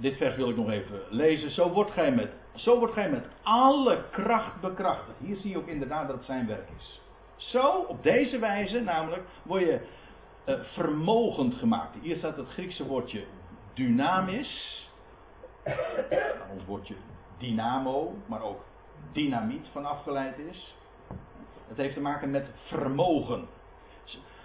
dit vers wil ik nog even lezen. Zo wordt gij met, zo wordt gij met alle kracht bekrachtigd. Hier zie je ook inderdaad dat het zijn werk is. Zo, op deze wijze namelijk, word je uh, vermogend gemaakt. Hier staat het Griekse woordje dynamis. Ons woordje dynamo, maar ook dynamiet van afgeleid is. Het heeft te maken met vermogen.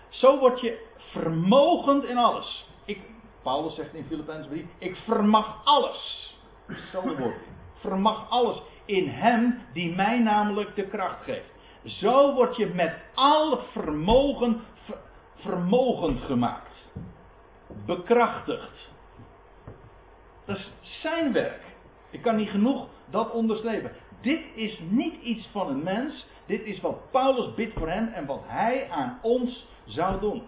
Zo word je vermogend in alles. Ik Paulus zegt in Filippenzen 3, ik vermag alles. Hetzelfde woord. Vermag alles in hem die mij namelijk de kracht geeft. Zo word je met alle vermogen vermogend gemaakt. Bekrachtigd. Dat is zijn werk. Ik kan niet genoeg dat onderstrepen. Dit is niet iets van een mens. Dit is wat Paulus bidt voor hem en wat hij aan ons zou doen.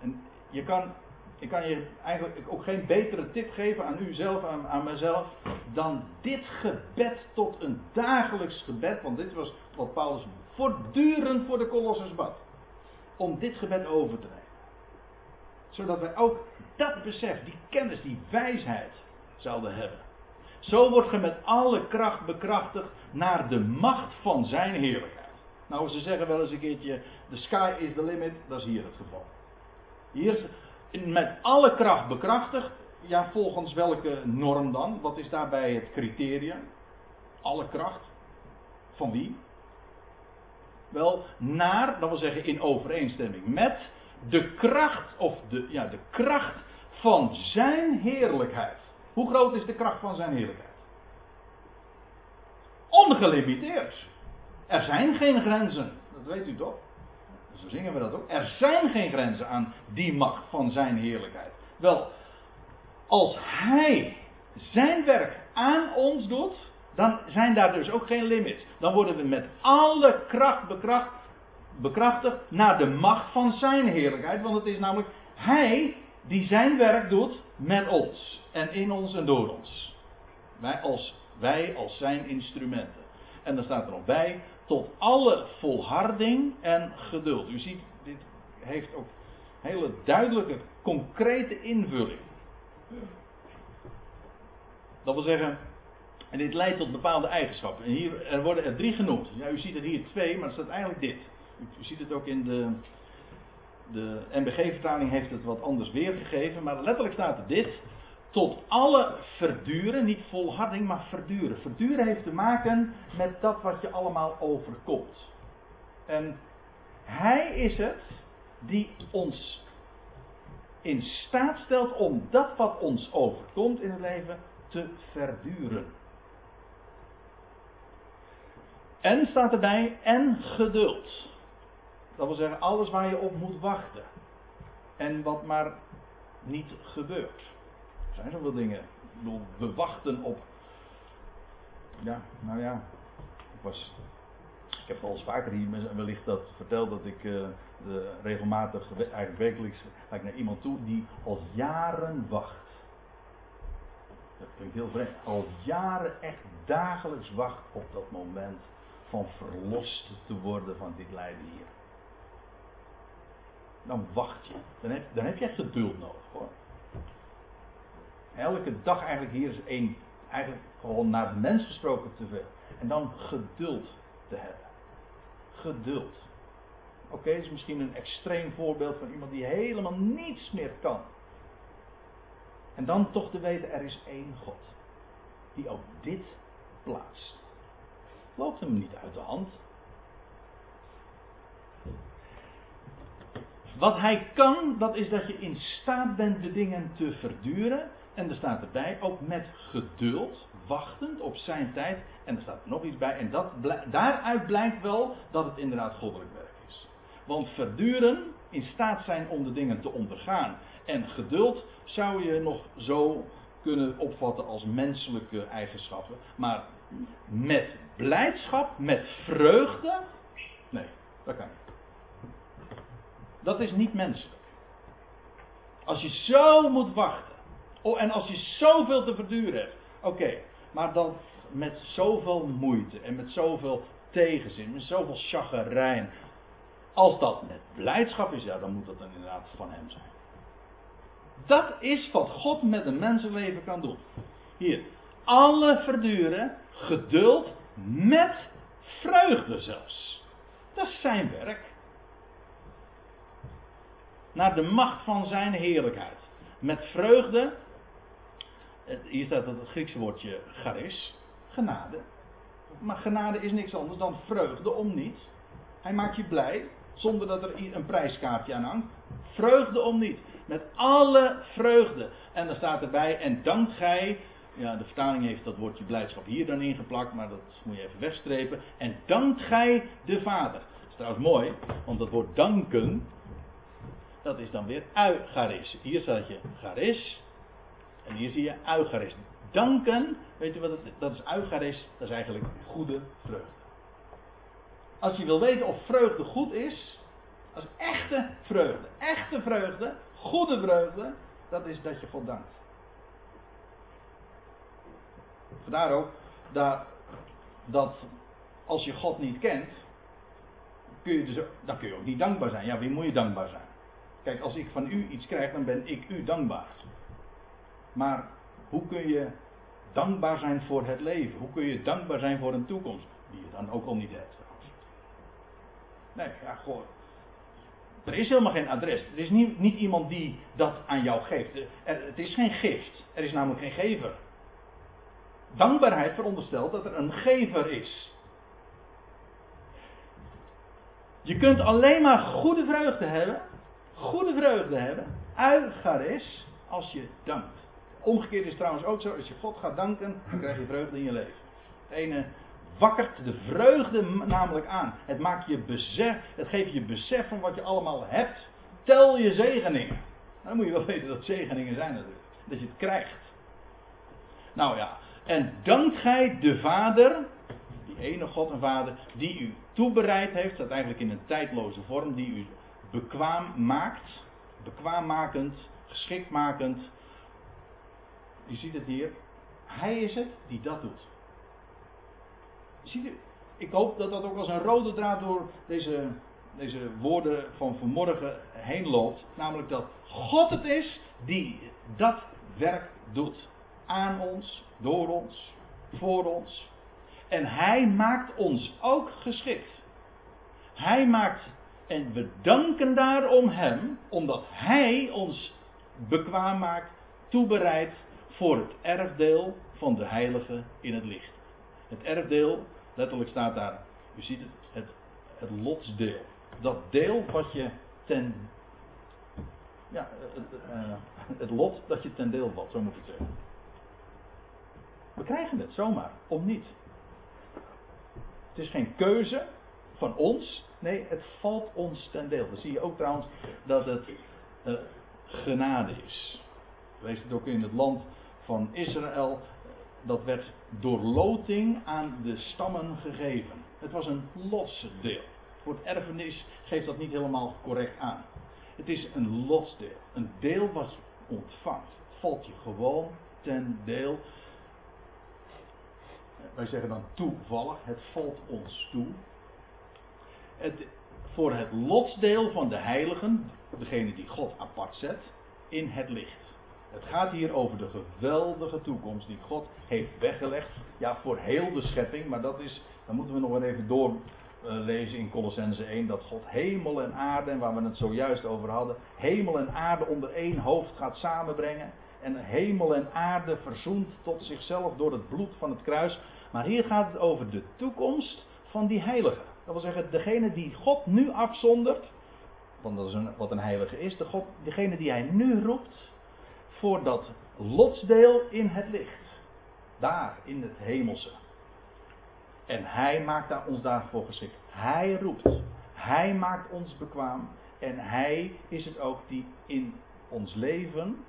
En je kan, ik kan je eigenlijk ook geen betere tip geven aan uzelf, aan, aan mezelf, dan dit gebed tot een dagelijks gebed. Want dit was wat Paulus voortdurend voor de Colossers bad. Om dit gebed over te nemen. Zodat wij ook dat besef, die kennis, die wijsheid zouden hebben. Zo wordt ge met alle kracht bekrachtigd naar de macht van zijn heerlijkheid. Nou, ze zeggen wel eens een keertje: the sky is the limit. Dat is hier het geval. Hier is met alle kracht bekrachtigd. Ja, volgens welke norm dan? Wat is daarbij het criterium? Alle kracht. Van wie? Wel, naar, dat wil zeggen in overeenstemming met de kracht, of de, ja, de kracht van zijn heerlijkheid. Hoe groot is de kracht van zijn heerlijkheid? Ongelimiteerd. Er zijn geen grenzen. Dat weet u toch? Zo zingen we dat ook. Er zijn geen grenzen aan die macht van zijn heerlijkheid. Wel, als hij zijn werk aan ons doet, dan zijn daar dus ook geen limits. Dan worden we met alle kracht bekracht, bekrachtigd naar de macht van zijn heerlijkheid. Want het is namelijk hij die zijn werk doet met ons. En in ons en door ons. Wij als, wij als zijn instrumenten. En dan staat er nog bij, tot alle volharding en geduld. U ziet, dit heeft ook hele duidelijke, concrete invulling. Dat wil zeggen, en dit leidt tot bepaalde eigenschappen. En hier, er worden er drie genoemd. Ja, u ziet er hier twee, maar er staat eigenlijk dit. U, u ziet het ook in de, de NBG-vertaling heeft het wat anders weergegeven, maar letterlijk staat er dit. Tot alle verduren, niet volharding, maar verduren. Verduren heeft te maken met dat wat je allemaal overkomt. En hij is het die ons in staat stelt om dat wat ons overkomt in het leven te verduren. En staat erbij, en geduld. Dat wil zeggen, alles waar je op moet wachten. En wat maar niet gebeurt. Er zijn zoveel dingen. We wachten op. Ja, nou ja. Ik was. Ik heb al vaker hier wellicht dat verteld dat ik uh, de, regelmatig, eigenlijk wekelijks, ga ik naar iemand toe die al jaren wacht. Dat ik heel vreemd. Al jaren echt dagelijks wacht op dat moment van verlost te worden van dit lijden hier dan wacht je. Dan heb, dan heb je geduld nodig hoor. Elke dag eigenlijk hier is één, eigenlijk gewoon naar de mens gesproken te veel. En dan geduld te hebben. Geduld. Oké, okay, is misschien een extreem voorbeeld van iemand die helemaal niets meer kan. En dan toch te weten, er is één God. Die ook dit plaatst. Loopt hem niet uit de hand. Wat hij kan, dat is dat je in staat bent de dingen te verduren. En er staat erbij, ook met geduld, wachtend op zijn tijd. En er staat er nog iets bij. En dat, daaruit blijkt wel dat het inderdaad goddelijk werk is. Want verduren, in staat zijn om de dingen te ondergaan. En geduld zou je nog zo kunnen opvatten als menselijke eigenschappen. Maar met blijdschap, met vreugde. Nee, dat kan niet. Dat is niet menselijk. Als je zo moet wachten. Oh, en als je zoveel te verduren hebt. Oké, maar dan met zoveel moeite en met zoveel tegenzin, met zoveel chagrijn. Als dat met blijdschap is, ja, dan moet dat dan inderdaad van hem zijn. Dat is wat God met een mensenleven kan doen. Hier, alle verduren, geduld met vreugde zelfs. Dat is zijn werk naar de macht van zijn heerlijkheid. Met vreugde, hier staat het Griekse woordje charis, genade. Maar genade is niks anders dan vreugde om niet. Hij maakt je blij, zonder dat er een prijskaartje aan hangt. Vreugde om niet. Met alle vreugde. En dan staat erbij, en dankt gij, ja, de vertaling heeft dat woordje blijdschap hier dan ingeplakt, maar dat moet je even wegstrepen. En dankt gij de Vader. Dat is trouwens mooi, want dat woord danken, dat is dan weer eucharis. Hier staat je charis en hier zie je eucharis. Danken, weet je wat het, dat is eucharis, dat is eigenlijk goede vreugde. Als je wil weten of vreugde goed is, als echte vreugde, echte vreugde, goede vreugde, dat is dat je God dankt. Vandaar ook dat, dat als je God niet kent, kun je dus, dan kun je ook niet dankbaar zijn. Ja, wie moet je dankbaar zijn? Kijk, als ik van u iets krijg, dan ben ik u dankbaar. Maar hoe kun je dankbaar zijn voor het leven? Hoe kun je dankbaar zijn voor een toekomst? Die je dan ook al niet hebt. Nee, ja, gewoon. Er is helemaal geen adres. Er is niet, niet iemand die dat aan jou geeft. Er, het is geen gift. Er is namelijk geen gever. Dankbaarheid veronderstelt dat er een gever is. Je kunt alleen maar goede vreugde hebben, goede vreugde hebben, eucharis, als je dankt. Omgekeerd is trouwens ook zo, als je God gaat danken, dan krijg je vreugde in je leven. Het ene wakkert de vreugde namelijk aan. Het maakt je besef, het geeft je besef van wat je allemaal hebt. Tel je zegeningen. Dan moet je wel <laughs> weten dat zegeningen zijn natuurlijk. Dat je het krijgt. Nou ja, en dankt gij de Vader, die ene God en Vader, die u toebereid heeft, staat eigenlijk in een tijdloze vorm, die u bekwaam maakt, bekwaammakend, geschiktmakend. Je ziet het hier. Hij is het die dat doet. Ziet u, ik hoop dat dat ook als een rode draad door deze, deze woorden van vanmorgen heen loopt. Namelijk dat God het is die dat werk doet. Aan ons, door ons, voor ons. En Hij maakt ons ook geschikt. Hij maakt, en we danken daarom Hem, omdat Hij ons bekwaam maakt, toebereid voor het erfdeel van de heilige in het licht. Het erfdeel, letterlijk staat daar, u ziet het, het, het lotsdeel. Dat deel wat je ten. Ja, het, uh, het lot dat je ten deel valt, zo moet ik zeggen. We krijgen het zomaar, om niet. Het is geen keuze van ons, nee, het valt ons ten deel. Dan zie je ook trouwens dat het genade is. Wees het ook in het land van Israël, dat werd door loting aan de stammen gegeven. Het was een lotsdeel. Voor het erfenis geeft dat niet helemaal correct aan. Het is een lotsdeel. Een deel wat je ontvangt. Het valt je gewoon ten deel. Wij zeggen dan toevallig. Het valt ons toe. Het, voor het lotsdeel van de heiligen, degene die God apart zet, in het licht. Het gaat hier over de geweldige toekomst die God heeft weggelegd. Ja, voor heel de schepping, maar dat is, dan moeten we nog wel even doorlezen in Colossense 1. Dat God hemel en aarde, en waar we het zojuist over hadden, hemel en aarde onder één hoofd gaat samenbrengen. En hemel en aarde verzoent tot zichzelf door het bloed van het kruis. Maar hier gaat het over de toekomst van die heiligen. Dat wil zeggen, degene die God nu afzondert, want dat is een, wat een heilige is, de God, degene die hij nu roept, voor dat lotsdeel in het licht. Daar, in het hemelse. En hij maakt daar ons daarvoor geschikt. Hij roept. Hij maakt ons bekwaam. En hij is het ook die in ons leven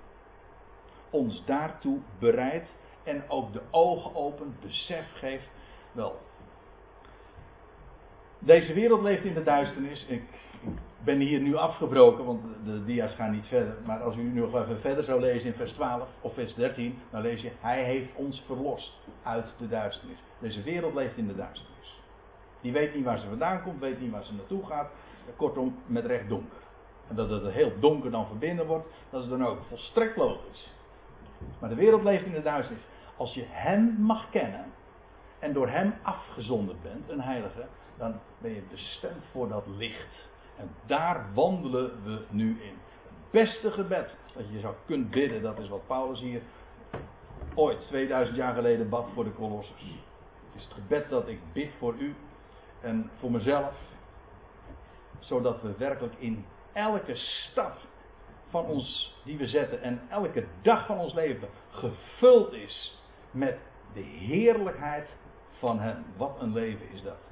ons daartoe bereidt. En ook de ogen opent, besef geeft. Wel, deze wereld leeft in de duisternis. Ik ben hier nu afgebroken, want de dia's gaan niet verder. Maar als u nu nog even verder zou lezen in vers 12 of vers 13, dan lees je: Hij heeft ons verlost uit de duisternis. Deze wereld leeft in de duisternis. Die weet niet waar ze vandaan komt, weet niet waar ze naartoe gaat. Kortom, met recht donker. En dat het heel donker dan verbinden wordt, dat is dan ook volstrekt logisch. Maar de wereld leeft in de duisternis. Als je Hem mag kennen en door Hem afgezonderd bent, een heilige, dan ben je bestemd voor dat licht. En daar wandelen we nu in. Het beste gebed dat je zou kunnen bidden, dat is wat Paulus hier ooit 2000 jaar geleden bad voor de Colossers. Het is het gebed dat ik bid voor u en voor mezelf. Zodat we werkelijk in elke stap van ons die we zetten en elke dag van ons leven gevuld is met de heerlijkheid van Hem. Wat een leven is dat.